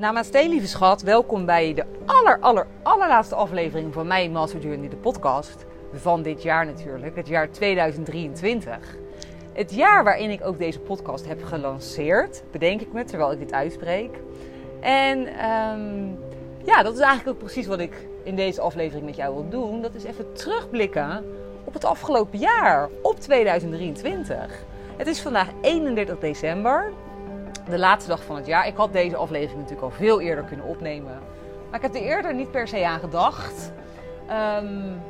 Namaste lieve schat, welkom bij de aller, aller, allerlaatste aflevering van mijn Master Journey, de podcast van dit jaar natuurlijk, het jaar 2023. Het jaar waarin ik ook deze podcast heb gelanceerd, bedenk ik me terwijl ik dit uitspreek. En um, ja, dat is eigenlijk ook precies wat ik in deze aflevering met jou wil doen. Dat is even terugblikken op het afgelopen jaar, op 2023. Het is vandaag 31 december de laatste dag van het jaar. Ik had deze aflevering natuurlijk al veel eerder kunnen opnemen. Maar ik heb er eerder niet per se aan gedacht. Um,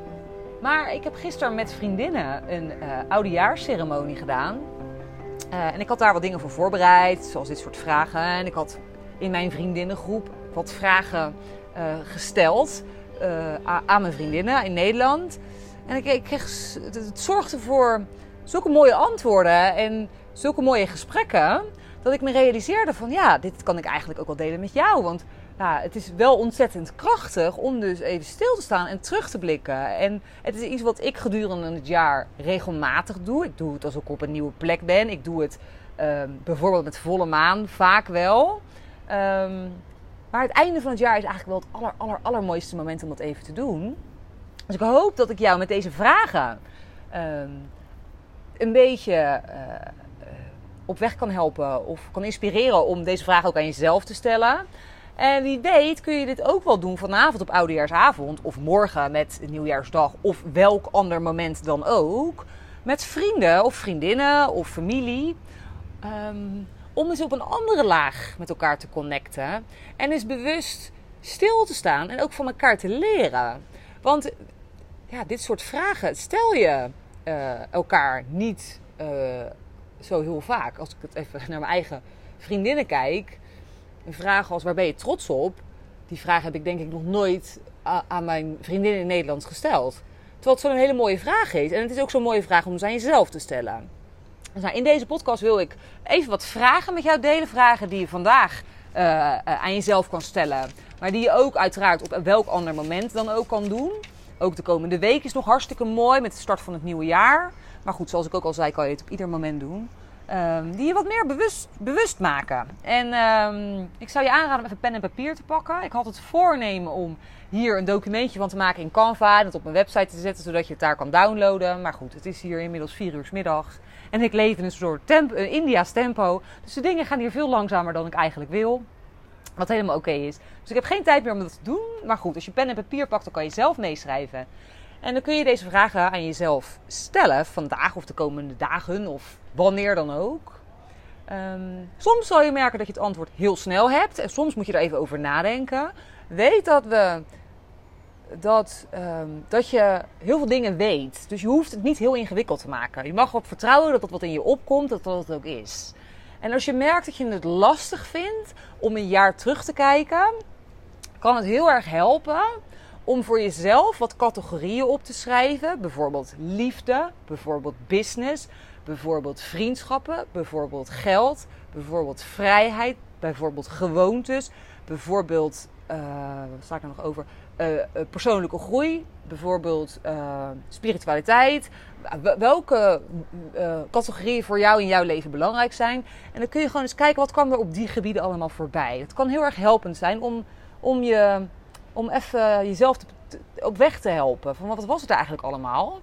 maar ik heb gisteren met vriendinnen een uh, oudejaarsceremonie gedaan. Uh, en ik had daar wat dingen voor voorbereid, zoals dit soort vragen. En ik had in mijn vriendinnengroep wat vragen uh, gesteld aan mijn vriendinnen in Nederland. En ik, ik kreeg, het zorgde voor zulke mooie antwoorden en zulke mooie gesprekken dat ik me realiseerde van ja, dit kan ik eigenlijk ook wel delen met jou. Want ja, het is wel ontzettend krachtig om dus even stil te staan en terug te blikken. En het is iets wat ik gedurende het jaar regelmatig doe. Ik doe het als ik op een nieuwe plek ben. Ik doe het um, bijvoorbeeld met volle maan vaak wel. Um, maar het einde van het jaar is eigenlijk wel het aller, aller, allermooiste moment om dat even te doen. Dus ik hoop dat ik jou met deze vragen um, een beetje uh, op weg kan helpen of kan inspireren om deze vraag ook aan jezelf te stellen. En wie weet kun je dit ook wel doen vanavond op oudejaarsavond of morgen met nieuwjaarsdag of welk ander moment dan ook. Met vrienden of vriendinnen of familie. Um, om eens op een andere laag met elkaar te connecten. En eens bewust stil te staan en ook van elkaar te leren. Want ja, dit soort vragen stel je uh, elkaar niet uh, zo heel vaak. Als ik het even naar mijn eigen vriendinnen kijk. Een vraag als waar ben je trots op? Die vraag heb ik denk ik nog nooit aan mijn vriendinnen in Nederland gesteld. Terwijl het zo'n hele mooie vraag is. En het is ook zo'n mooie vraag om ze aan jezelf te stellen. Dus nou, in deze podcast wil ik even wat vragen met jou delen. Vragen die je vandaag uh, uh, aan jezelf kan stellen. Maar die je ook uiteraard op welk ander moment dan ook kan doen. Ook de komende week is nog hartstikke mooi met de start van het nieuwe jaar. Maar goed, zoals ik ook al zei, kan je het op ieder moment doen. Um, die je wat meer bewust, bewust maken. En um, ik zou je aanraden om even pen en papier te pakken. Ik had het voornemen om hier een documentje van te maken in Canva. En het op mijn website te zetten, zodat je het daar kan downloaden. Maar goed, het is hier inmiddels 4 uur middag. En ik leef in een soort tempo, uh, India's tempo. Dus de dingen gaan hier veel langzamer dan ik eigenlijk wil. Wat helemaal oké is. Dus ik heb geen tijd meer om dat te doen. Maar goed, als je pen en papier pakt, dan kan je zelf meeschrijven. En dan kun je deze vragen aan jezelf stellen, vandaag of de komende dagen of wanneer dan ook. Um, soms zal je merken dat je het antwoord heel snel hebt en soms moet je er even over nadenken. Weet dat we dat, um, dat je heel veel dingen weet. Dus je hoeft het niet heel ingewikkeld te maken. Je mag erop vertrouwen dat dat wat in je opkomt, dat dat ook is. En als je merkt dat je het lastig vindt om een jaar terug te kijken, kan het heel erg helpen om voor jezelf wat categorieën op te schrijven. Bijvoorbeeld liefde, bijvoorbeeld business, bijvoorbeeld vriendschappen, bijvoorbeeld geld, bijvoorbeeld vrijheid, bijvoorbeeld gewoontes, bijvoorbeeld, uh, wat sta ik er nog over? Uh, uh, persoonlijke groei, bijvoorbeeld spiritualiteit. Welke categorieën voor jou in jouw leven belangrijk zijn. En dan kun je gewoon eens kijken wat kwam er op die gebieden allemaal voorbij. Het kan heel erg helpend zijn om, om je om even jezelf op weg te helpen. Van wat was het eigenlijk allemaal?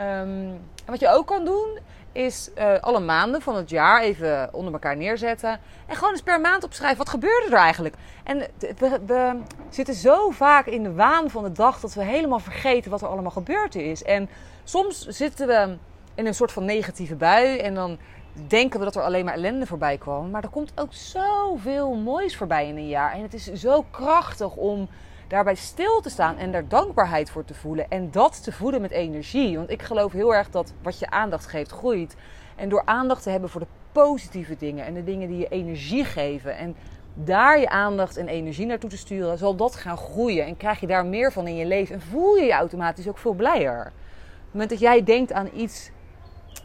Um, en wat je ook kan doen, is uh, alle maanden van het jaar even onder elkaar neerzetten. En gewoon eens per maand opschrijven. Wat gebeurde er eigenlijk? En we, we, zitten zo vaak in de waan van de dag dat we helemaal vergeten wat er allemaal gebeurd is. En soms zitten we in een soort van negatieve bui. En dan denken we dat er alleen maar ellende voorbij kwam. Maar er komt ook zoveel moois voorbij in een jaar. En het is zo krachtig om daarbij stil te staan en daar dankbaarheid voor te voelen. En dat te voeden met energie. Want ik geloof heel erg dat wat je aandacht geeft, groeit. En door aandacht te hebben voor de positieve dingen en de dingen die je energie geven. En daar je aandacht en energie naartoe te sturen, zal dat gaan groeien. En krijg je daar meer van in je leven. En voel je je automatisch ook veel blijer. Op het moment dat jij denkt aan iets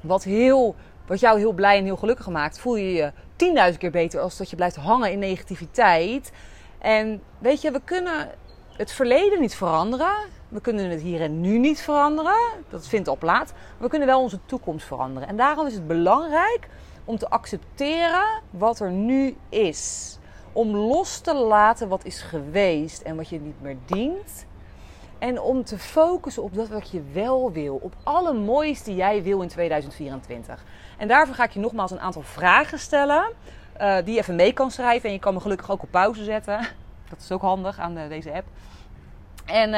wat, heel, wat jou heel blij en heel gelukkig maakt, voel je je tienduizend keer beter als dat je blijft hangen in negativiteit. En weet je, we kunnen het verleden niet veranderen. We kunnen het hier en nu niet veranderen. Dat vindt op laat. Maar we kunnen wel onze toekomst veranderen. En daarom is het belangrijk om te accepteren wat er nu is. Om los te laten wat is geweest en wat je niet meer dient. En om te focussen op dat wat je wel wil. Op alle moois die jij wil in 2024. En daarvoor ga ik je nogmaals een aantal vragen stellen. Uh, die je even mee kan schrijven. En je kan me gelukkig ook op pauze zetten. Dat is ook handig aan de, deze app. En uh,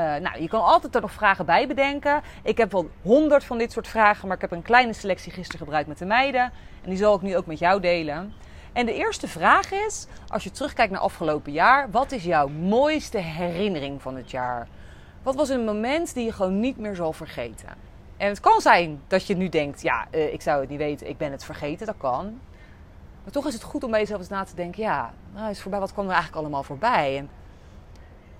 uh, nou, je kan altijd er nog vragen bij bedenken. Ik heb wel honderd van dit soort vragen, maar ik heb een kleine selectie gisteren gebruikt met de meiden. En die zal ik nu ook met jou delen. En de eerste vraag is, als je terugkijkt naar afgelopen jaar, wat is jouw mooiste herinnering van het jaar? Wat was een moment die je gewoon niet meer zal vergeten? En het kan zijn dat je nu denkt, ja, uh, ik zou het niet weten, ik ben het vergeten, dat kan. Maar toch is het goed om bij jezelf eens na te denken, ja, nou is voorbij, wat kwam er eigenlijk allemaal voorbij? En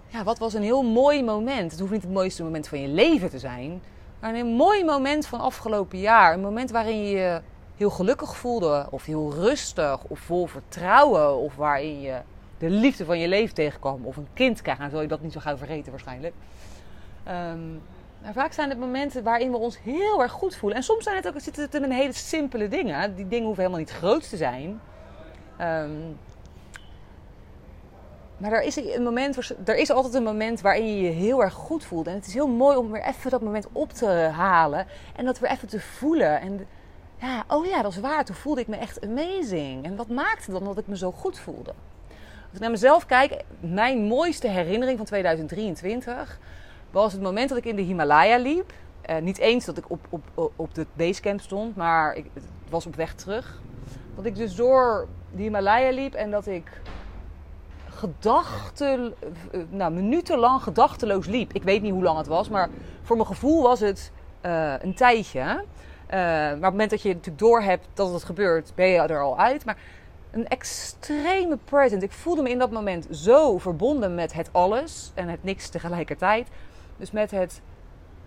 ja, wat was een heel mooi moment. Het hoeft niet het mooiste moment van je leven te zijn. Maar een mooi moment van afgelopen jaar. Een moment waarin je je heel gelukkig voelde. Of heel rustig. Of vol vertrouwen. Of waarin je de liefde van je leven tegenkwam. Of een kind krijgt. Dan zul je dat niet zo gauw vergeten waarschijnlijk. Um, maar vaak zijn het momenten waarin we ons heel erg goed voelen. En soms zijn het ook, zitten het in hele simpele dingen. Die dingen hoeven helemaal niet groot te zijn. Um, maar er is, een moment, er is altijd een moment waarin je je heel erg goed voelt. En het is heel mooi om weer even dat moment op te halen. En dat weer even te voelen. En ja, oh ja, dat is waar. Toen voelde ik me echt amazing. En wat maakte dan dat ik me zo goed voelde? Als ik naar mezelf kijk, mijn mooiste herinnering van 2023 was het moment dat ik in de Himalaya liep. Uh, niet eens dat ik op, op, op de basecamp stond, maar ik, het was op weg terug. Dat ik dus door de Himalaya liep en dat ik gedachten, eh, nou, minutenlang gedachteloos liep. Ik weet niet hoe lang het was, maar voor mijn gevoel was het uh, een tijdje. Maar op het moment dat je natuurlijk door hebt dat het gebeurt, ben je er al uit. Maar een extreme present. Ik voelde me in dat moment zo verbonden met het alles en het niks tegelijkertijd. Dus met het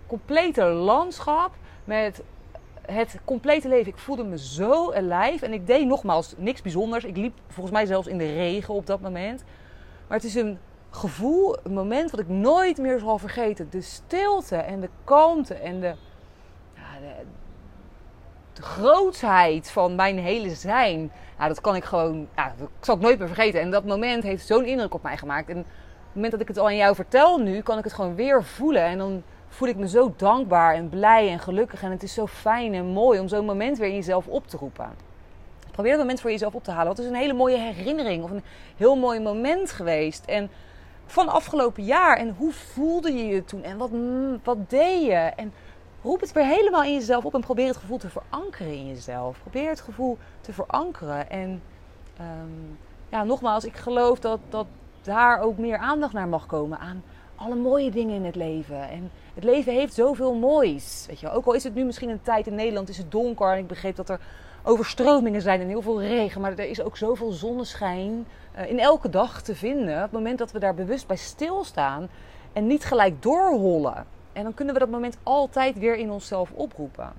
complete landschap, met het complete leven. Ik voelde me zo alive. En ik deed nogmaals niks bijzonders. Ik liep volgens mij zelfs in de regen op dat moment. Maar het is een gevoel, een moment wat ik nooit meer zal vergeten. De stilte en de kalmte en de, ja, de, grootsheid van mijn hele zijn. Nou, dat kan ik gewoon, ja, dat zal ik nooit meer vergeten. En dat moment heeft zo'n indruk op mij gemaakt. En het moment dat ik het al aan jou vertel nu, kan ik het gewoon weer voelen. En dan voel ik me zo dankbaar en blij en gelukkig. En het is zo fijn en mooi om zo'n moment weer in jezelf op te roepen. Probeer dat moment voor jezelf op te halen. Wat is een hele mooie herinnering of een heel mooi moment geweest? En van afgelopen jaar. En hoe voelde je je toen? En wat, mm, wat deed je? En roep het weer helemaal in jezelf op en probeer het gevoel te verankeren in jezelf. Probeer het gevoel te verankeren. En um, ja, nogmaals, ik geloof dat, dat daar ook meer aandacht naar mag komen aan alle mooie dingen in het leven. En het leven heeft zoveel moois. Weet je, ook al is het nu misschien een tijd in Nederland, is het donker. En ik begreep dat er overstromingen zijn en heel veel regen. Maar er is ook zoveel zonneschijn uh, in elke dag te vinden. Op het moment dat we daar bewust bij stilstaan en niet gelijk doorhollen. En dan kunnen we dat moment altijd weer in onszelf oproepen.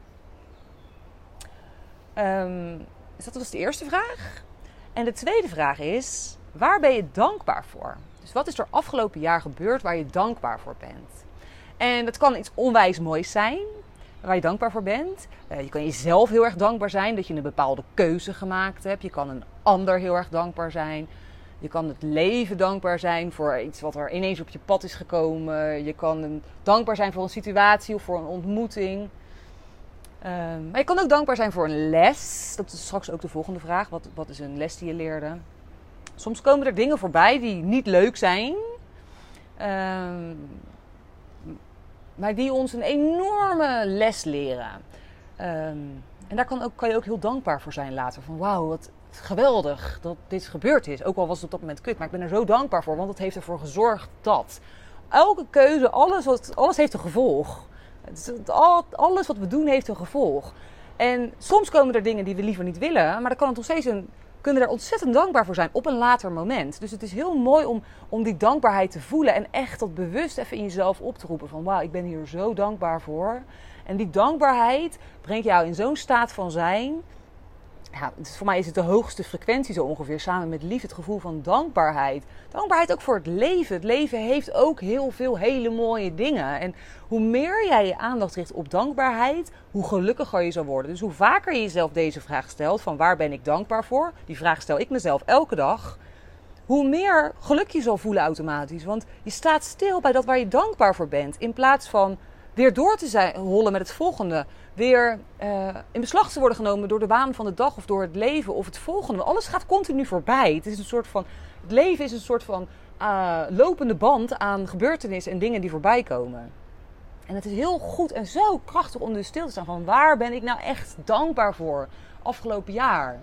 Um, dus dat was de eerste vraag. En de tweede vraag is: waar ben je dankbaar voor? Dus wat is er afgelopen jaar gebeurd waar je dankbaar voor bent? En dat kan iets onwijs moois zijn waar je dankbaar voor bent. Uh, je kan jezelf heel erg dankbaar zijn dat je een bepaalde keuze gemaakt hebt. Je kan een ander heel erg dankbaar zijn. Je kan het leven dankbaar zijn voor iets wat er ineens op je pad is gekomen. Je kan dankbaar zijn voor een situatie of voor een ontmoeting. Uh, maar je kan ook dankbaar zijn voor een les. Dat is straks ook de volgende vraag. Wat, wat is een les die je leerde? Soms komen er dingen voorbij die niet leuk zijn. Uh, maar die ons een enorme les leren. Um, en daar kan, ook, kan je ook heel dankbaar voor zijn later. Van wauw, wat geweldig dat dit gebeurd is. Ook al was het op dat moment kut, maar ik ben er zo dankbaar voor. Want het heeft ervoor gezorgd dat. Elke keuze, alles, wat, alles heeft een gevolg. Alles wat we doen heeft een gevolg. En soms komen er dingen die we liever niet willen, maar dan kan het nog steeds een kunnen er ontzettend dankbaar voor zijn op een later moment. Dus het is heel mooi om, om die dankbaarheid te voelen en echt dat bewust even in jezelf op te roepen van wauw, ik ben hier zo dankbaar voor. En die dankbaarheid brengt jou in zo'n staat van zijn voor mij is het de hoogste frequentie zo ongeveer, samen met liefde, het gevoel van dankbaarheid. Dankbaarheid ook voor het leven. Het leven heeft ook heel veel hele mooie dingen. En hoe meer jij je aandacht richt op dankbaarheid, hoe gelukkiger je zal worden. Dus hoe vaker je jezelf deze vraag stelt, van waar ben ik dankbaar voor? Die vraag stel ik mezelf elke dag. hoe meer geluk je zal voelen automatisch. Want je staat stil bij dat waar je dankbaar voor bent. In plaats van weer door te zijn, hollen met het volgende. Weer uh, in beslag te worden genomen door de waan van de dag of door het leven of het volgende. Alles gaat continu voorbij. Het, is een soort van, het leven is een soort van uh, lopende band aan gebeurtenissen en dingen die voorbij komen. En het is heel goed en zo krachtig om dus stil te staan van waar ben ik nou echt dankbaar voor afgelopen jaar.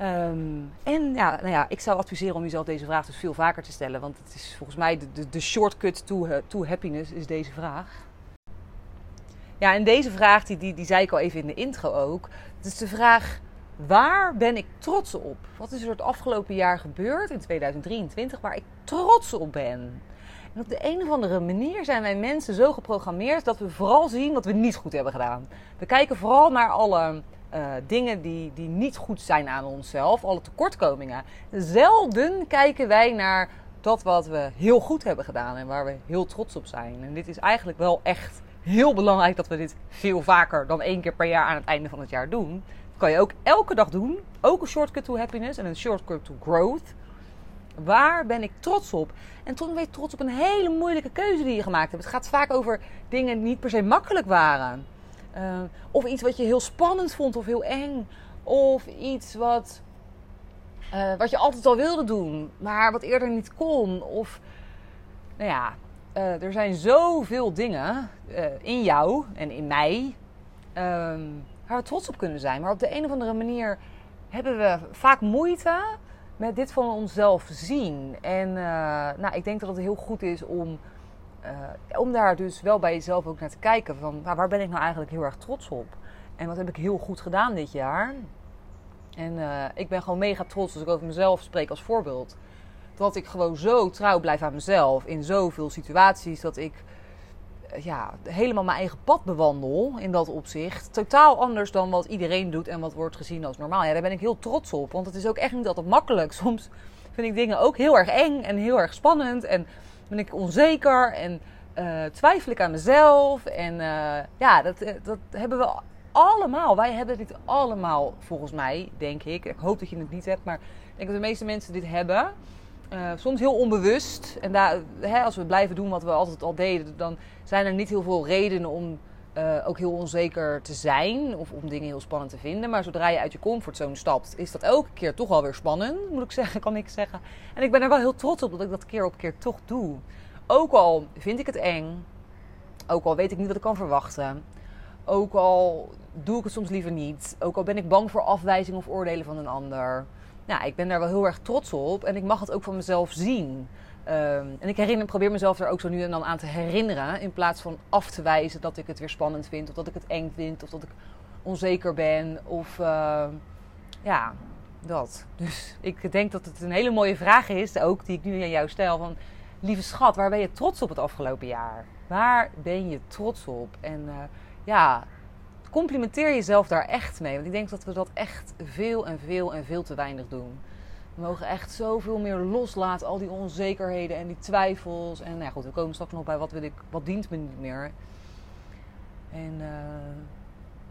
Um, en ja, nou ja, ik zou adviseren om jezelf deze vraag dus veel vaker te stellen. Want het is volgens mij de, de, shortcut to, uh, to happiness is deze vraag. Ja, en deze vraag, die, die, zei ik al even in de intro ook. Het is de vraag, waar ben ik trots op? Wat is er het afgelopen jaar gebeurd in 2023 waar ik trots op ben? En op de een of andere manier zijn wij mensen zo geprogrammeerd dat we vooral zien wat we niet goed hebben gedaan. We kijken vooral naar alle uh, dingen die, die niet goed zijn aan onszelf, alle tekortkomingen. Zelden kijken wij naar dat wat we heel goed hebben gedaan en waar we heel trots op zijn. En dit is eigenlijk wel echt heel belangrijk dat we dit veel vaker dan één keer per jaar aan het einde van het jaar doen. Dat kan je ook elke dag doen. Ook een shortcut to happiness en een shortcut to growth. Waar ben ik trots op? En toen ben je trots op een hele moeilijke keuze die je gemaakt hebt. Het gaat vaak over dingen die niet per se makkelijk waren. Uh, of iets wat je heel spannend vond of heel eng. Of iets wat, uh, wat je altijd al wilde doen, maar wat eerder niet kon. Of, nou ja, uh, er zijn zoveel dingen in jou en in mij um, waar we trots op kunnen zijn. Maar op de een of andere manier hebben we vaak moeite met dit van onszelf zien. En nou, ik denk dat het heel goed is om om daar dus wel bij jezelf ook naar te kijken. Van nou, waar ben ik nou eigenlijk heel erg trots op? En wat heb ik heel goed gedaan dit jaar? En ik ben gewoon mega trots als ik over mezelf spreek als voorbeeld. Dat ik gewoon zo trouw blijf aan mezelf in zoveel situaties. Dat ik uh, ja, helemaal mijn eigen pad bewandel in dat opzicht. Totaal anders dan wat iedereen doet en wat wordt gezien als normaal. Ja, daar ben ik heel trots op. Want het is ook echt niet altijd makkelijk. Soms vind ik dingen ook heel erg eng en heel erg spannend. En ben ik onzeker en uh, twijfel ik aan mezelf. En uh, ja, dat, eh, dat hebben we allemaal. Wij hebben dit allemaal, volgens mij, denk ik. Ik hoop dat je het niet hebt, maar ik denk dat de meeste mensen dit hebben. Uh, soms heel onbewust. En daar, hè, als we blijven doen wat we altijd al deden, dan zijn er niet heel veel redenen om uh, ook heel onzeker te zijn of om dingen heel spannend te vinden. Maar zodra je uit je comfortzone stapt, is dat elke keer toch wel weer spannend, moet ik zeggen, kan ik zeggen. En ik ben er wel heel trots op dat ik dat keer op keer toch doe. Ook al vind ik het eng, ook al weet ik niet wat ik kan verwachten, ook al doe ik het soms liever niet, ook al ben ik bang voor afwijzing of oordelen van een ander. Ja, ik ben daar wel heel erg trots op en ik mag het ook van mezelf zien. Um, en ik herinner, probeer mezelf er ook zo nu en dan aan te herinneren. In plaats van af te wijzen dat ik het weer spannend vind. Of dat ik het eng vind. Of dat ik onzeker ben. Of uh, ja, dat. Dus ik denk dat het een hele mooie vraag is. Ook die ik nu aan jou stel. Van, lieve schat, waar ben je trots op het afgelopen jaar? Waar ben je trots op? En uh, ja, complimenteer jezelf daar echt mee. Want ik denk dat we dat echt veel en veel en veel te weinig doen. We mogen echt zoveel meer loslaten, al die onzekerheden en die twijfels. En nou ja, goed, we komen straks nog bij wat, wil ik, wat dient me niet meer. En uh,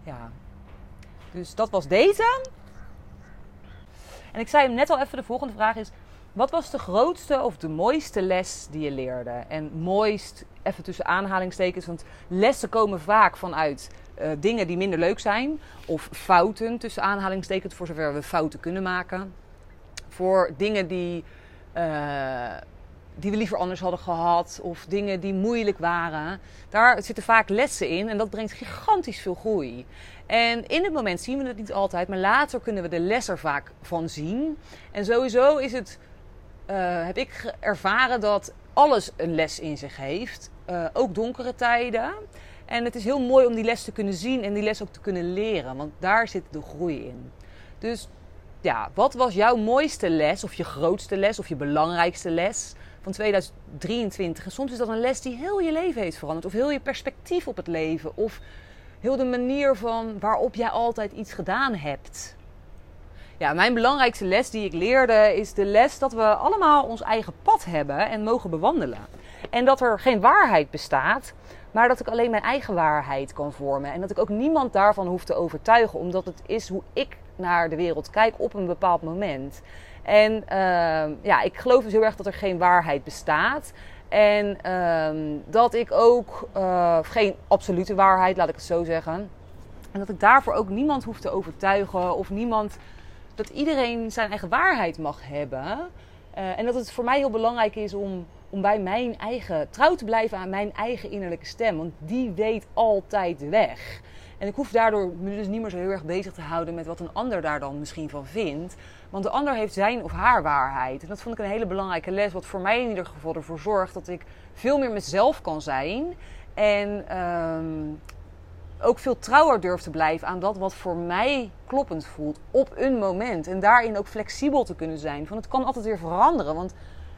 ja, dus dat was deze. En ik zei hem net al even, de volgende vraag is... Wat was de grootste of de mooiste les die je leerde? En mooist, even tussen aanhalingstekens, want lessen komen vaak vanuit uh, dingen die minder leuk zijn. Of fouten, tussen aanhalingstekens, voor zover we fouten kunnen maken voor dingen die, uh, die we liever anders hadden gehad. Of dingen die moeilijk waren. Daar zitten vaak lessen in en dat brengt gigantisch veel groei. En in het moment zien we het niet altijd, maar later kunnen we de les er vaak van zien. En sowieso is het, uh, heb ik ervaren dat alles een les in zich heeft. Uh, ook donkere tijden. En het is heel mooi om die les te kunnen zien en die les ook te kunnen leren, want daar zit de groei in. Dus ja, wat was jouw mooiste les, of je grootste les, of je belangrijkste les van 2023? En soms is dat een les die heel je leven heeft veranderd, of heel je perspectief op het leven, of heel de manier van waarop jij altijd iets gedaan hebt. Ja, mijn belangrijkste les die ik leerde is de les dat we allemaal ons eigen pad hebben en mogen bewandelen. En dat er geen waarheid bestaat, maar dat ik alleen mijn eigen waarheid kan vormen. En dat ik ook niemand daarvan hoef te overtuigen, omdat het is hoe ik naar de wereld kijk op een bepaald moment. En ehm, ja, ik geloof dus heel erg dat er geen waarheid bestaat. En ehm, dat ik ook, uh, geen absolute waarheid, laat ik het zo zeggen. En dat ik daarvoor ook niemand hoef te overtuigen of niemand, dat iedereen zijn eigen waarheid mag hebben. Uh, en dat het voor mij heel belangrijk is om, om bij mijn eigen, trouw te blijven aan mijn eigen innerlijke stem. Want die weet altijd weg. En ik hoef daardoor me dus niet meer zo heel erg bezig te houden met wat een ander daar dan misschien van vindt. Want de ander heeft zijn of haar waarheid. En dat vond ik een hele belangrijke les. Wat voor mij in ieder geval ervoor zorgt dat ik veel meer mezelf kan zijn. En um, ook veel trouwer durf te blijven aan dat wat voor mij kloppend voelt op een moment. En daarin ook flexibel te kunnen zijn. Van het kan altijd weer veranderen. Want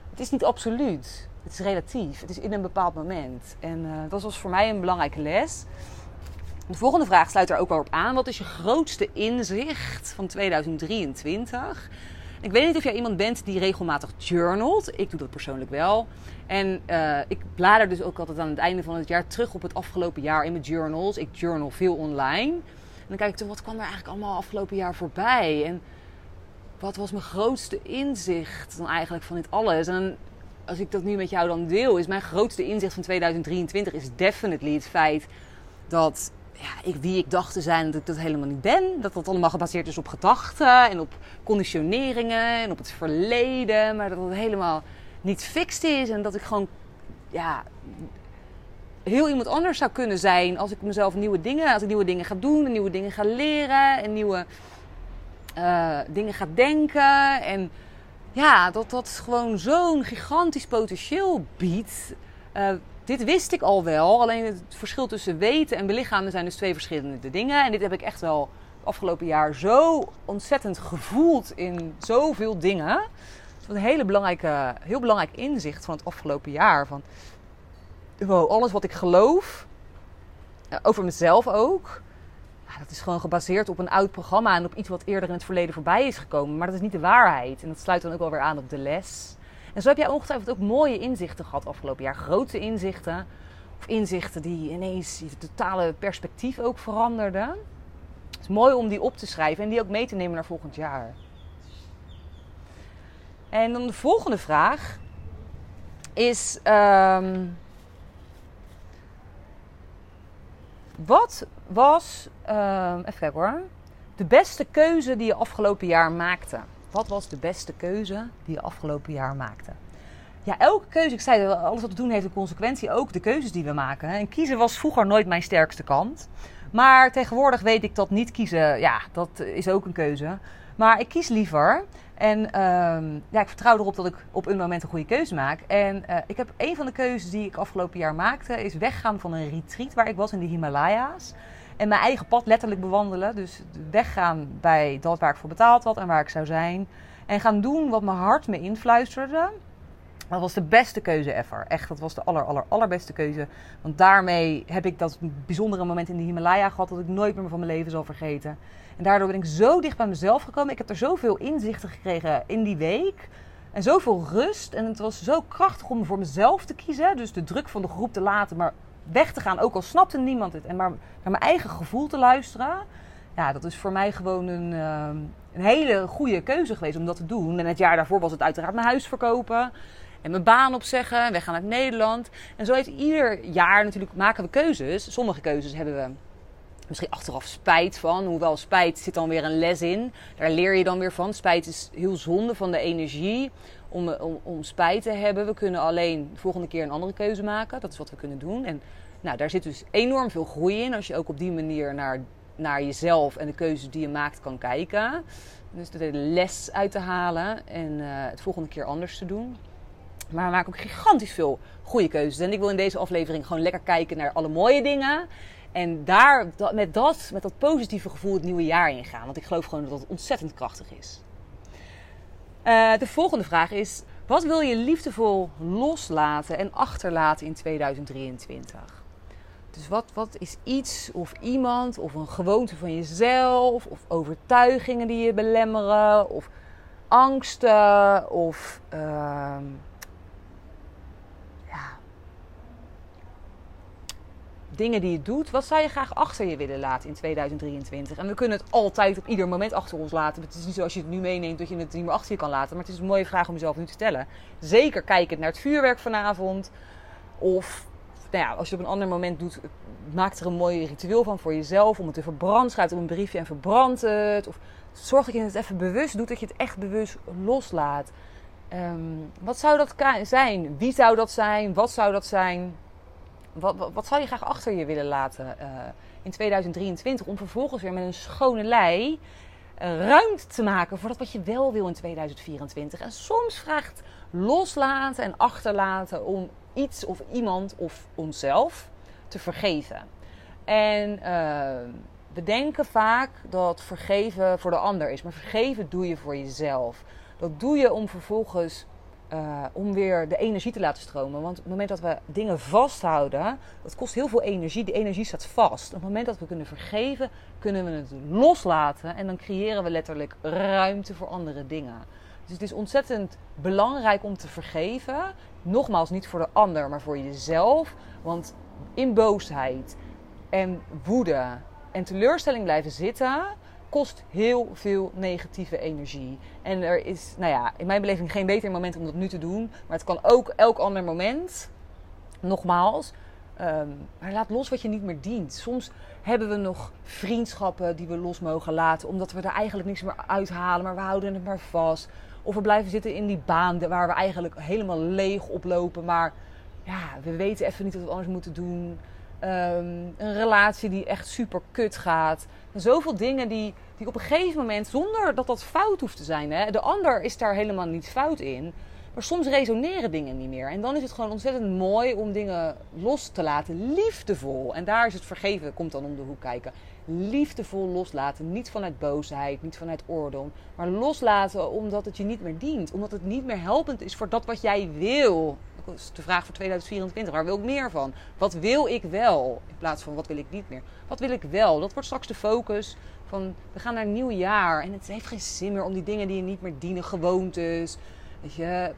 het is niet absoluut. Het is relatief. Het is in een bepaald moment. En uh, dat was voor mij een belangrijke les. De volgende vraag sluit er ook wel op aan. Wat is je grootste inzicht van 2023? Ik weet niet of jij iemand bent die regelmatig journalt. Ik doe dat persoonlijk wel. En uh, ik blader dus ook altijd aan het einde van het jaar terug op het afgelopen jaar in mijn journals. Ik journal veel online. En dan kijk ik toen, wat kwam er eigenlijk allemaal afgelopen jaar voorbij? En wat was mijn grootste inzicht dan eigenlijk van dit alles? En als ik dat nu met jou dan deel, is mijn grootste inzicht van 2023 is definitely het feit dat ja, ik, wie ik dacht te zijn, dat ik dat helemaal niet ben. Dat dat allemaal gebaseerd is op gedachten en op conditioneringen en op het verleden. Maar dat het helemaal niet fixed is en dat ik gewoon ja, heel iemand anders zou kunnen zijn als ik mezelf nieuwe dingen, als ik nieuwe dingen ga doen, en nieuwe dingen ga leren en nieuwe uh, dingen ga denken. En ja, dat dat gewoon zo'n gigantisch potentieel biedt. Uh, dit wist ik al wel. Alleen het verschil tussen weten en belichamen zijn dus twee verschillende dingen. En dit heb ik echt wel afgelopen jaar zo ontzettend gevoeld in zoveel dingen. Het was een hele belangrijke, heel belangrijk inzicht van het afgelopen jaar. Van wow, alles wat ik geloof, eh, over mezelf ook. dat is gewoon gebaseerd op een oud programma en op iets wat eerder in het verleden voorbij is gekomen. Maar dat is niet de waarheid. En dat sluit dan ook wel weer aan op de les. En zo heb jij ongetwijfeld ook mooie inzichten gehad afgelopen jaar. Grote inzichten. Of inzichten die ineens je totale perspectief ook veranderden. Het is mooi om die op te schrijven en die ook mee te nemen naar volgend jaar. En dan de volgende vraag is: um, wat was, um, even kijken hoor, de beste keuze die je afgelopen jaar maakte? Wat was de beste keuze die je afgelopen jaar maakte? Ja, elke keuze, ik zei alles wat we doen heeft een consequentie, ook de keuzes die we maken. En kiezen was vroeger nooit mijn sterkste kant. Maar tegenwoordig weet ik dat niet kiezen, ja, dat is ook een keuze. Maar ik kies liever. En uh, ja, ik vertrouw erop dat ik op een moment een goede keuze maak. En uh, ik heb een van de keuzes die ik afgelopen jaar maakte, is weggaan van een retreat waar ik was in de Himalaya's. En mijn eigen pad letterlijk bewandelen. Dus weggaan bij dat waar ik voor betaald had en waar ik zou zijn. En gaan doen wat mijn hart me influisterde. Dat was de beste keuze ever. Echt, dat was de aller, aller, allerbeste keuze. Want daarmee heb ik dat bijzondere moment in de Himalaya gehad... dat ik nooit meer van mijn leven zal vergeten. En daardoor ben ik zo dicht bij mezelf gekomen. Ik heb er zoveel inzichten gekregen in die week. En zoveel rust. En het was zo krachtig om voor mezelf te kiezen. Dus de druk van de groep te laten, maar weg te gaan. Ook al snapte niemand het. En maar naar mijn eigen gevoel te luisteren. Ja, dat is voor mij gewoon een, ehm, een hele goede keuze geweest om dat te doen. En het jaar daarvoor was het uiteraard mijn huis verkopen. En mijn baan opzeggen. Weggaan uit Nederland. En zo heeft ieder jaar natuurlijk maken we keuzes. Sommige keuzes hebben we misschien achteraf spijt van. Hoewel spijt zit dan weer een les in. Daar leer je dan weer van. Spijt is heel zonde van de energie om, om, spijt te hebben. We kunnen alleen de volgende keer een andere keuze maken. Dat is wat we kunnen doen. En nou, daar zit dus enorm veel groei in. Als je ook op die manier naar, naar jezelf en de keuzes die je maakt kan kijken. Dus de les uit te halen en uh, het volgende keer anders te doen. Maar we maken ook gigantisch veel goede keuzes. En ik wil in deze aflevering gewoon lekker kijken naar alle mooie dingen. En daar met dat, met dat positieve gevoel het nieuwe jaar ingaan. Want ik geloof gewoon dat het ontzettend krachtig is. Uh, de volgende vraag is: wat wil je liefdevol loslaten en achterlaten in 2023? Dus wat, wat is iets of iemand of een gewoonte van jezelf of overtuigingen die je belemmeren of angsten of uh, dingen die je doet, wat zou je graag achter je willen laten in 2023? En we kunnen het altijd op ieder moment achter ons laten. Het is niet zo als je het nu meeneemt dat je het niet meer achter je kan laten. Maar het is een mooie vraag om jezelf nu te stellen. Zeker kijkend naar het vuurwerk vanavond. Of nou ja, als je op een ander moment doet, maak er een mooi ritueel van voor jezelf. Om het te verbranden. Schrijf op een briefje en verbrand het. Of zorg dat je het even bewust doet. Dat je het echt bewust loslaat. Ehm, wat zou dat zijn? Wie zou dat zijn? Wat zou dat zijn? Wat, wat, zou je graag achter je willen laten uh, in 2023? Om vervolgens weer met een schone lei uh, ruimte te maken voor dat wat je wel wil in 2024. En soms vraagt loslaten en achterlaten om iets of iemand of onszelf te vergeven. En uh, we denken vaak dat vergeven voor de ander is, maar vergeven doe je voor jezelf. Dat doe je om vervolgens uh, om weer de energie te laten stromen. Want op het moment dat we dingen vasthouden, dat kost heel veel energie. Die energie staat vast. Op het moment dat we kunnen vergeven, kunnen we het loslaten. En dan creëren we letterlijk ruimte voor andere dingen. Dus het is ontzettend belangrijk om te vergeven. Nogmaals, niet voor de ander, maar voor jezelf. Want in boosheid en woede en teleurstelling blijven zitten, kost heel veel negatieve energie. En er is, nou ja, in mijn beleving geen beter moment om dat nu te doen. Maar het kan ook elk ander moment. Nogmaals. Um, maar laat los wat je niet meer dient. Soms hebben we nog vriendschappen die we los mogen laten. Omdat we er eigenlijk niks meer uithalen. Maar we houden het maar vast. Of we blijven zitten in die baan waar we eigenlijk helemaal leeg oplopen. Maar ja, we weten even niet wat we anders moeten doen. Um, een relatie die echt super kut gaat. Zoveel dingen die, die op een gegeven moment, zonder dat dat fout hoeft te zijn. Hè? De ander is daar helemaal niet fout in. Maar soms resoneren dingen niet meer. En dan is het gewoon ontzettend mooi om dingen los te laten. Liefdevol. En daar is het vergeven, komt dan om de hoek kijken. Liefdevol loslaten. Niet vanuit boosheid, niet vanuit oordeel. Maar loslaten omdat het je niet meer dient. Omdat het niet meer helpend is voor dat wat jij wil. Dat is de vraag voor 2024. Waar wil ik meer van? Wat wil ik wel? In plaats van wat wil ik niet meer. Wat wil ik wel? Dat wordt straks de focus van we gaan naar een nieuw jaar. En het heeft geen zin meer om die dingen die je niet meer dienen, gewoontes. Weet je,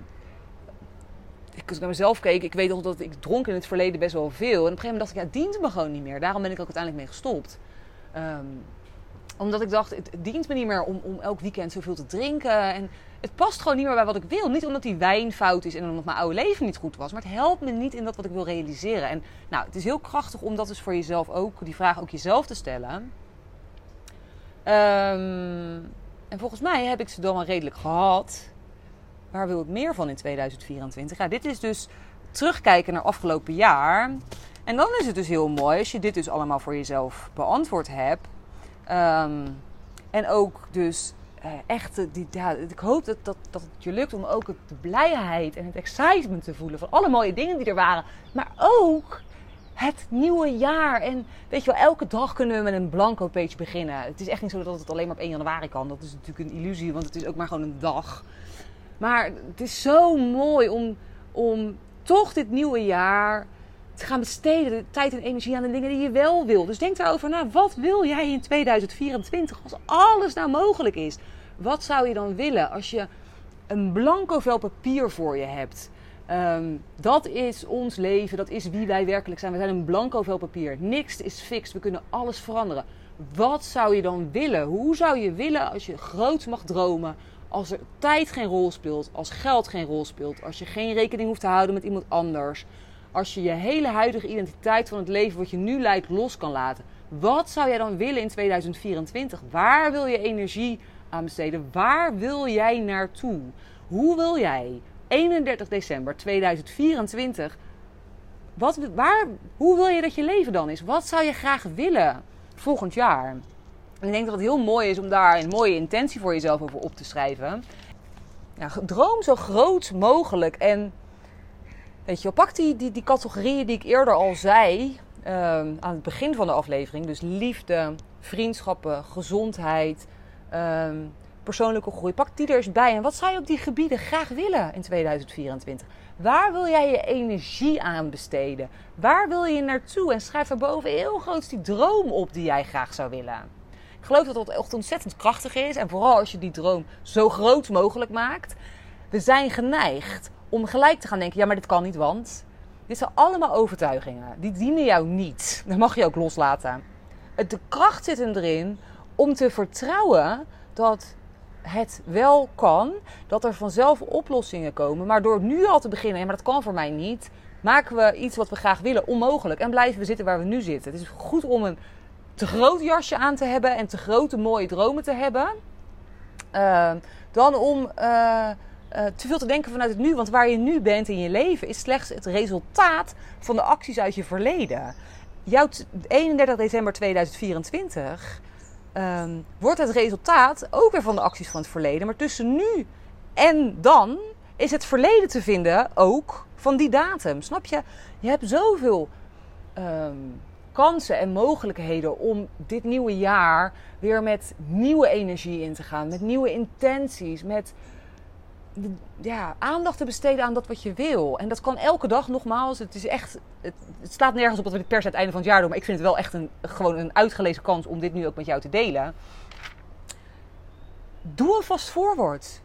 als ik naar mezelf keek, ik weet nog dat ik dronk in het verleden best wel veel. En op een gegeven moment dacht ik, ja, het dient me gewoon niet meer. Daarom ben ik ook uiteindelijk mee gestopt. Um, omdat ik dacht, het dient me niet meer om, om elk weekend zoveel te drinken. En het past gewoon niet meer bij wat ik wil. Niet omdat die wijn fout is en omdat mijn oude leven niet goed was. Maar het helpt me niet in dat wat ik wil realiseren. En nou, het is heel krachtig om dat dus voor jezelf ook, die vraag ook jezelf te stellen. Um, en volgens mij heb ik ze dan wel redelijk gehad. Waar wil ik meer van in 2024? Ja, dit is dus terugkijken naar afgelopen jaar. En dan is het dus heel mooi als je dit dus allemaal voor jezelf beantwoord hebt. Um, en ook dus uh, echt, die, ja, ik hoop dat, dat, dat het je lukt om ook de blijheid en het excitement te voelen van alle mooie dingen die er waren. Maar ook het nieuwe jaar. En weet je wel, elke dag kunnen we met een blanco page beginnen. Het is echt niet zo dat het alleen maar op 1 januari kan. Dat is natuurlijk een illusie, want het is ook maar gewoon een dag. Maar het is zo mooi om, om toch dit nieuwe jaar te gaan besteden. Tijd en energie aan de dingen die je wel wil. Dus denk daarover na. Wat wil jij in 2024 als alles nou mogelijk is? Wat zou je dan willen als je een blanco vel papier voor je hebt? Um, dat is ons leven, dat is wie wij werkelijk zijn. We zijn een blanco vel papier. Niks is fix, we kunnen alles veranderen. Wat zou je dan willen? Hoe zou je willen als je groot mag dromen? Als er tijd geen rol speelt, als geld geen rol speelt, als je geen rekening hoeft te houden met iemand anders, als je je hele huidige identiteit van het leven wat je nu leidt los kan laten. Wat zou jij dan willen in 2024? Waar wil je energie aan besteden? Waar wil jij naartoe? Hoe wil jij 31 december 2024 wat, waar, hoe wil je dat je leven dan is? Wat zou je graag willen volgend jaar? En ik denk dat het heel mooi is om daar een mooie intentie voor jezelf over op te schrijven. Droom zo groot mogelijk. En weet je, pak die, die, die categorieën die ik eerder al zei ehm, aan het begin van de aflevering. Dus liefde, vriendschappen, gezondheid, ehm, persoonlijke groei. Pak die er eens bij. En wat zou je op die gebieden graag willen in 2024? Waar wil jij je energie aan besteden? Waar wil je naartoe? En schrijf daarboven heel groot die droom op die jij graag zou willen. Ik geloof dat dat echt ontzettend krachtig is. En vooral als je die droom zo groot mogelijk maakt. We zijn geneigd om gelijk te gaan denken: ja, maar dit kan niet, want. Dit zijn allemaal overtuigingen. Die dienen jou niet. Dat mag je ook loslaten. De kracht zit erin om te vertrouwen dat het wel kan. Dat er vanzelf oplossingen komen. Maar door nu al te beginnen, ja, maar dat kan voor mij niet. Maken we iets wat we graag willen onmogelijk. En blijven we zitten waar we nu zitten. Het is goed om een te groot jasje aan te hebben. En te grote mooie dromen te hebben. Uh, dan om... Uh, uh, te veel te denken vanuit het nu. Want waar je nu bent in je leven is slechts het resultaat van de acties uit je verleden. Jouw 31 december 2024 um, wordt het resultaat ook weer van de acties van het verleden. Maar tussen nu en dan is het verleden te vinden ook van die datum. Snap je? Je hebt zoveel um, kansen en mogelijkheden om dit nieuwe jaar weer met nieuwe energie in te gaan. Met nieuwe intenties. Met ja, aandacht te besteden aan dat wat je wil. En dat kan elke dag nogmaals. Het, is echt, het, staat nergens op dat we dit per se het einde van het jaar doen. Maar ik vind het wel echt een, gewoon een uitgelezen kans om dit nu ook met jou te delen. Doe een vast voorwoord.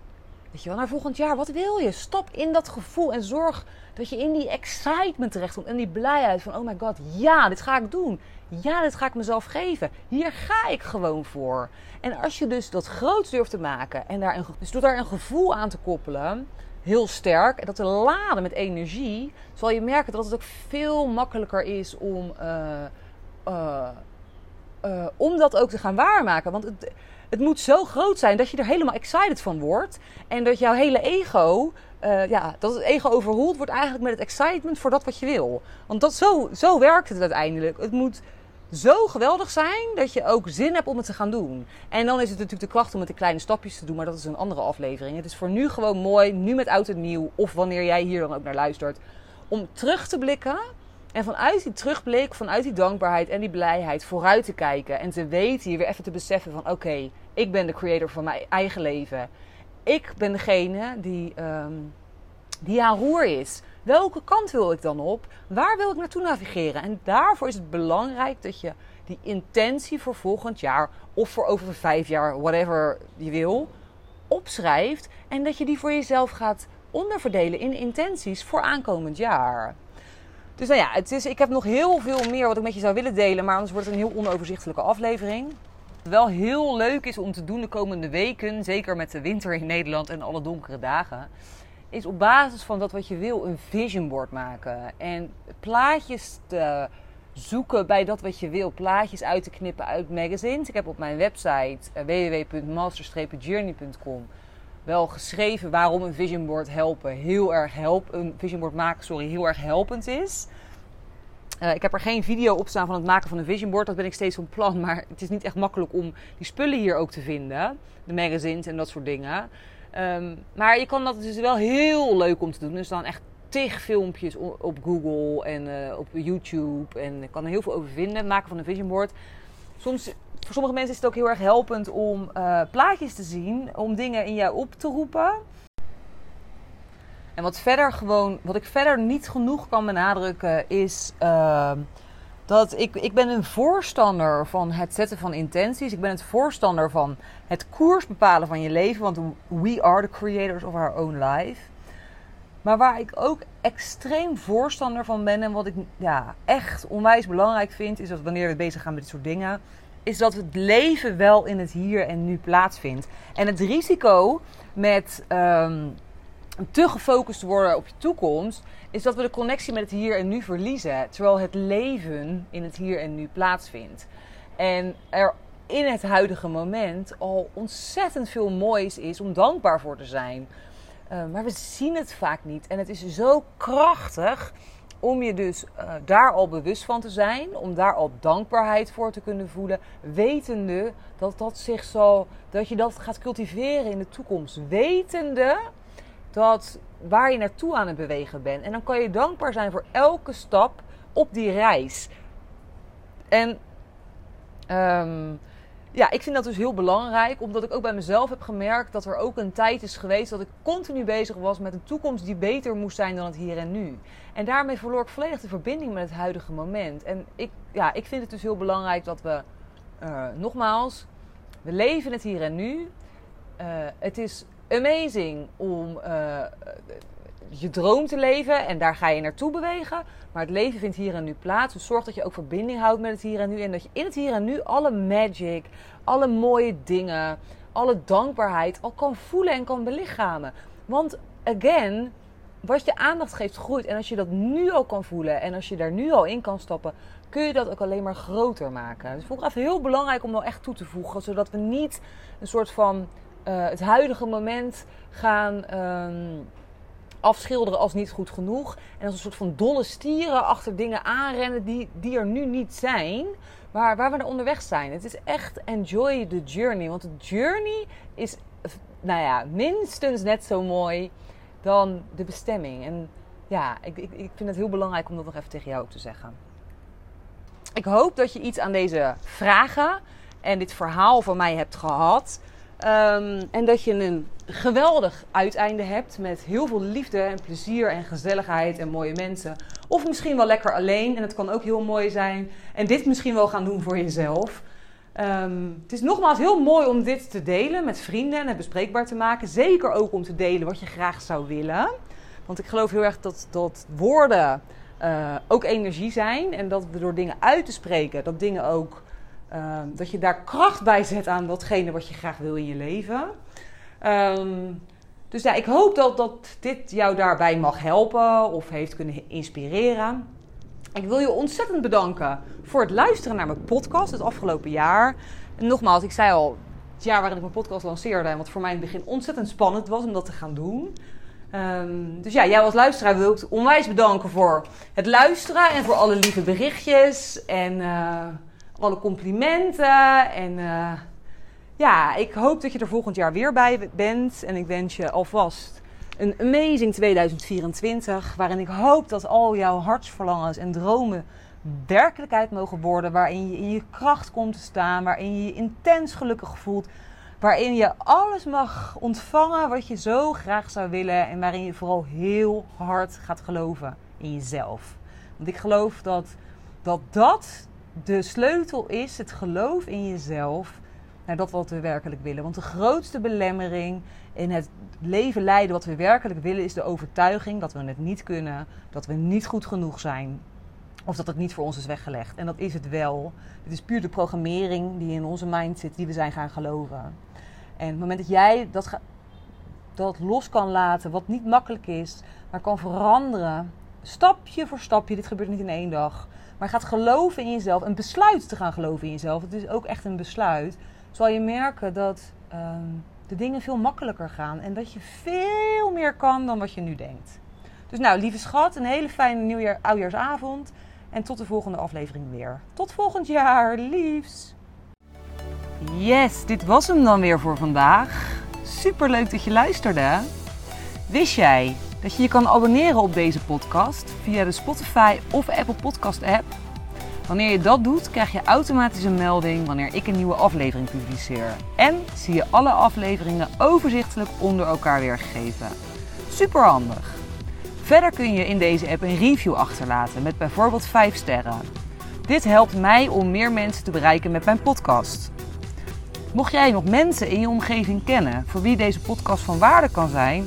Weet je wel, naar volgend jaar, wat wil je? Stap in dat gevoel en zorg dat je in die excitement terechtkomt. En die blijheid van, oh my god, ja, dit ga ik doen. Ja, dit ga ik mezelf geven. Hier ga ik gewoon voor. En als je dus dat groot durft te maken en daar een, dus door daar een gevoel aan te koppelen, heel sterk, en dat te laden met energie, zal je merken dat het ook veel makkelijker is om, uh, uh, uh, om dat ook te gaan waarmaken. Want het, het moet zo groot zijn dat je er helemaal excited van wordt. En dat jouw hele ego, ja, dat het ego overhoeld wordt eigenlijk met het excitement voor dat wat je wil. Want dat, zo, zo werkt het uiteindelijk. Het moet zo geweldig zijn dat je ook zin hebt om het te gaan doen. En dan is het natuurlijk de kracht om het in kleine stapjes te doen, maar dat is een andere aflevering. Het is voor nu gewoon mooi, nu met oud en nieuw, of wanneer jij hier dan ook naar luistert, om terug te blikken. En vanuit die terugblik, vanuit die dankbaarheid en die blijheid vooruit te kijken. En te weten, hier weer even te beseffen van oké, ik ben de creator van mijn eigen leven. Ik ben degene die, um, die aan roer is. Welke kant wil ik dan op? Waar wil ik naartoe navigeren? En daarvoor is het belangrijk dat je die intentie voor volgend jaar of voor over vijf jaar, whatever je wil, opschrijft. En dat je die voor jezelf gaat onderverdelen in intenties voor aankomend jaar. Dus nou ja, het is, ik heb nog heel veel meer wat ik met je zou willen delen, maar anders wordt het een heel onoverzichtelijke aflevering. Wel heel leuk is om te doen de komende weken, zeker met de winter in Nederland en alle donkere dagen, is op basis van dat wat je wil een vision board maken. En plaatjes te zoeken bij dat wat je wil. Plaatjes uit te knippen uit magazines. Ik heb op mijn website uh, www.master-journey.com wel geschreven waarom een vision board helpen heel erg help, een vision board maken, sorry, heel erg helpend is. Uh, ik heb er geen video op staan van het maken van een vision board. Dat ben ik steeds van plan. Maar het is niet echt makkelijk om die spullen hier ook te vinden. De magazines en dat soort dingen. Um, maar je kan dat dus wel heel leuk om te doen. Er staan echt tig filmpjes op Google en uh, op YouTube. En ik kan er heel veel over vinden. Maken van een vision board. Soms, voor sommige mensen is het ook heel erg helpend om uh, plaatjes te zien. Om dingen in jou op te roepen. En wat verder gewoon, wat ik verder niet genoeg kan benadrukken, is uh, dat ik, ik ben een voorstander van het zetten van intenties. Ik ben het voorstander van het koers bepalen van je leven. Want we are the creators of our own life. Maar waar ik ook extreem voorstander van ben en wat ik ja, echt onwijs belangrijk vind, is dat wanneer we bezig gaan met dit soort dingen, is dat het leven wel in het hier en nu plaatsvindt. En het risico met um, te gefocust worden op je toekomst, is dat we de connectie met het hier en nu verliezen. Terwijl het leven in het hier en nu plaatsvindt. En er in het huidige moment al ontzettend veel moois is om dankbaar voor te zijn. Uh, maar we zien het vaak niet. En het is zo krachtig om je dus uh, daar al bewust van te zijn, om daar al dankbaarheid voor te kunnen voelen, wetende dat dat zich zo, dat je dat gaat cultiveren in de toekomst, wetende dat waar je naartoe aan het bewegen bent. En dan kan je dankbaar zijn voor elke stap op die reis. En um, ja, ik vind dat dus heel belangrijk, omdat ik ook bij mezelf heb gemerkt dat er ook een tijd is geweest dat ik continu bezig was met een toekomst die beter moest zijn dan het hier en nu. En daarmee verloor ik volledig de verbinding met het huidige moment. En ik, ja, ik vind het dus heel belangrijk dat we, uh, nogmaals, we leven het hier en nu. Uh, het is amazing om uh, je droom te leven en daar ga je naartoe bewegen. Maar het leven vindt hier en nu plaats. Dus zorg dat je ook verbinding houdt met het hier en nu. En dat je in het hier en nu alle magic, alle mooie dingen, alle dankbaarheid al kan voelen en kan belichamen. Want again, wat je aandacht geeft groeit. En als je dat nu al kan voelen en als je daar nu al in kan stappen, kun je dat ook alleen maar groter maken. Dus ik even heel belangrijk om wel echt toe te voegen, zodat we niet een soort van uh, het huidige moment gaan. Um, afschilderen als niet goed genoeg. En als een soort van dolle stieren achter dingen aanrennen die, die er nu niet zijn. Waar, waar we er onderweg zijn. Het is echt enjoy the journey. Want de journey is, nou ja, minstens net zo mooi dan de bestemming. En ja, ik, ik, ik vind het heel belangrijk om dat nog even tegen jou te zeggen. Ik hoop dat je iets aan deze vragen en dit verhaal van mij hebt gehad. Um, en dat je een geweldig uiteinde hebt met heel veel liefde en plezier en gezelligheid en mooie mensen. Of misschien wel lekker alleen en het kan ook heel mooi zijn. En dit misschien wel gaan doen voor jezelf. Um, het is nogmaals heel mooi om dit te delen met vrienden en het bespreekbaar te maken. Zeker ook om te delen wat je graag zou willen. Want ik geloof heel erg dat, dat woorden uh, ook energie zijn. En dat we door dingen uit te spreken, dat dingen ook Ehm, dat je daar kracht bij zet aan datgene wat je graag wil in je leven. Ehm, dus ja, ik hoop dat, dat dit jou daarbij mag helpen of heeft kunnen inspireren. Ik wil je ontzettend bedanken voor het luisteren naar mijn podcast het afgelopen jaar. En nogmaals, ik zei al, het jaar waarin ik mijn podcast lanceerde, en wat voor mij in het begin ontzettend spannend was om dat te gaan doen. Um, dus ja, jij als luisteraar wil ik onwijs bedanken voor het luisteren en voor alle lieve berichtjes. En uh, alle complimenten. En uh, ja, ik hoop dat je er volgend jaar weer bij bent. En ik wens je alvast een amazing 2024. Waarin ik hoop dat al jouw hartsverlangens en dromen werkelijkheid mogen worden. Waarin je in je kracht komt te staan. Waarin je je intens gelukkig voelt. Waarin je alles mag ontvangen wat je zo graag zou willen. En waarin je vooral heel hard gaat geloven in jezelf. Want ik geloof dat dat, dat de sleutel is het geloof in jezelf naar dat wat we werkelijk willen. Want de grootste belemmering in het leven leiden wat we werkelijk willen is de overtuiging dat we het niet kunnen, dat we niet goed genoeg zijn. Of dat het niet voor ons is weggelegd. En dat is het wel. Het is puur de programmering die in onze mind zit, die we zijn gaan geloven. En het moment dat jij dat, dat los kan laten, wat niet makkelijk is, maar kan veranderen, stapje voor stapje, dit gebeurt niet in één dag, maar gaat geloven in jezelf, een besluit te gaan geloven in jezelf, het is ook echt een besluit, zal je merken dat ehm, de dingen veel makkelijker gaan en dat je veel meer kan dan wat je nu denkt. Dus nou, lieve schat, een hele fijne nieuwjaar, oudjaarsavond en tot de volgende aflevering weer. Tot volgend jaar, liefs! Yes, dit was hem dan weer voor vandaag. Super leuk dat je luisterde. Wist jij dat je je kan abonneren op deze podcast via de Spotify of Apple Podcast app. Wanneer je dat doet, krijg je automatisch een melding wanneer ik een nieuwe aflevering publiceer. En zie je alle afleveringen overzichtelijk onder elkaar weergegeven. Super handig. Verder kun je in deze app een review achterlaten met bijvoorbeeld 5 sterren. Dit helpt mij om meer mensen te bereiken met mijn podcast. Mocht jij nog mensen in je omgeving kennen voor wie deze podcast van waarde kan zijn,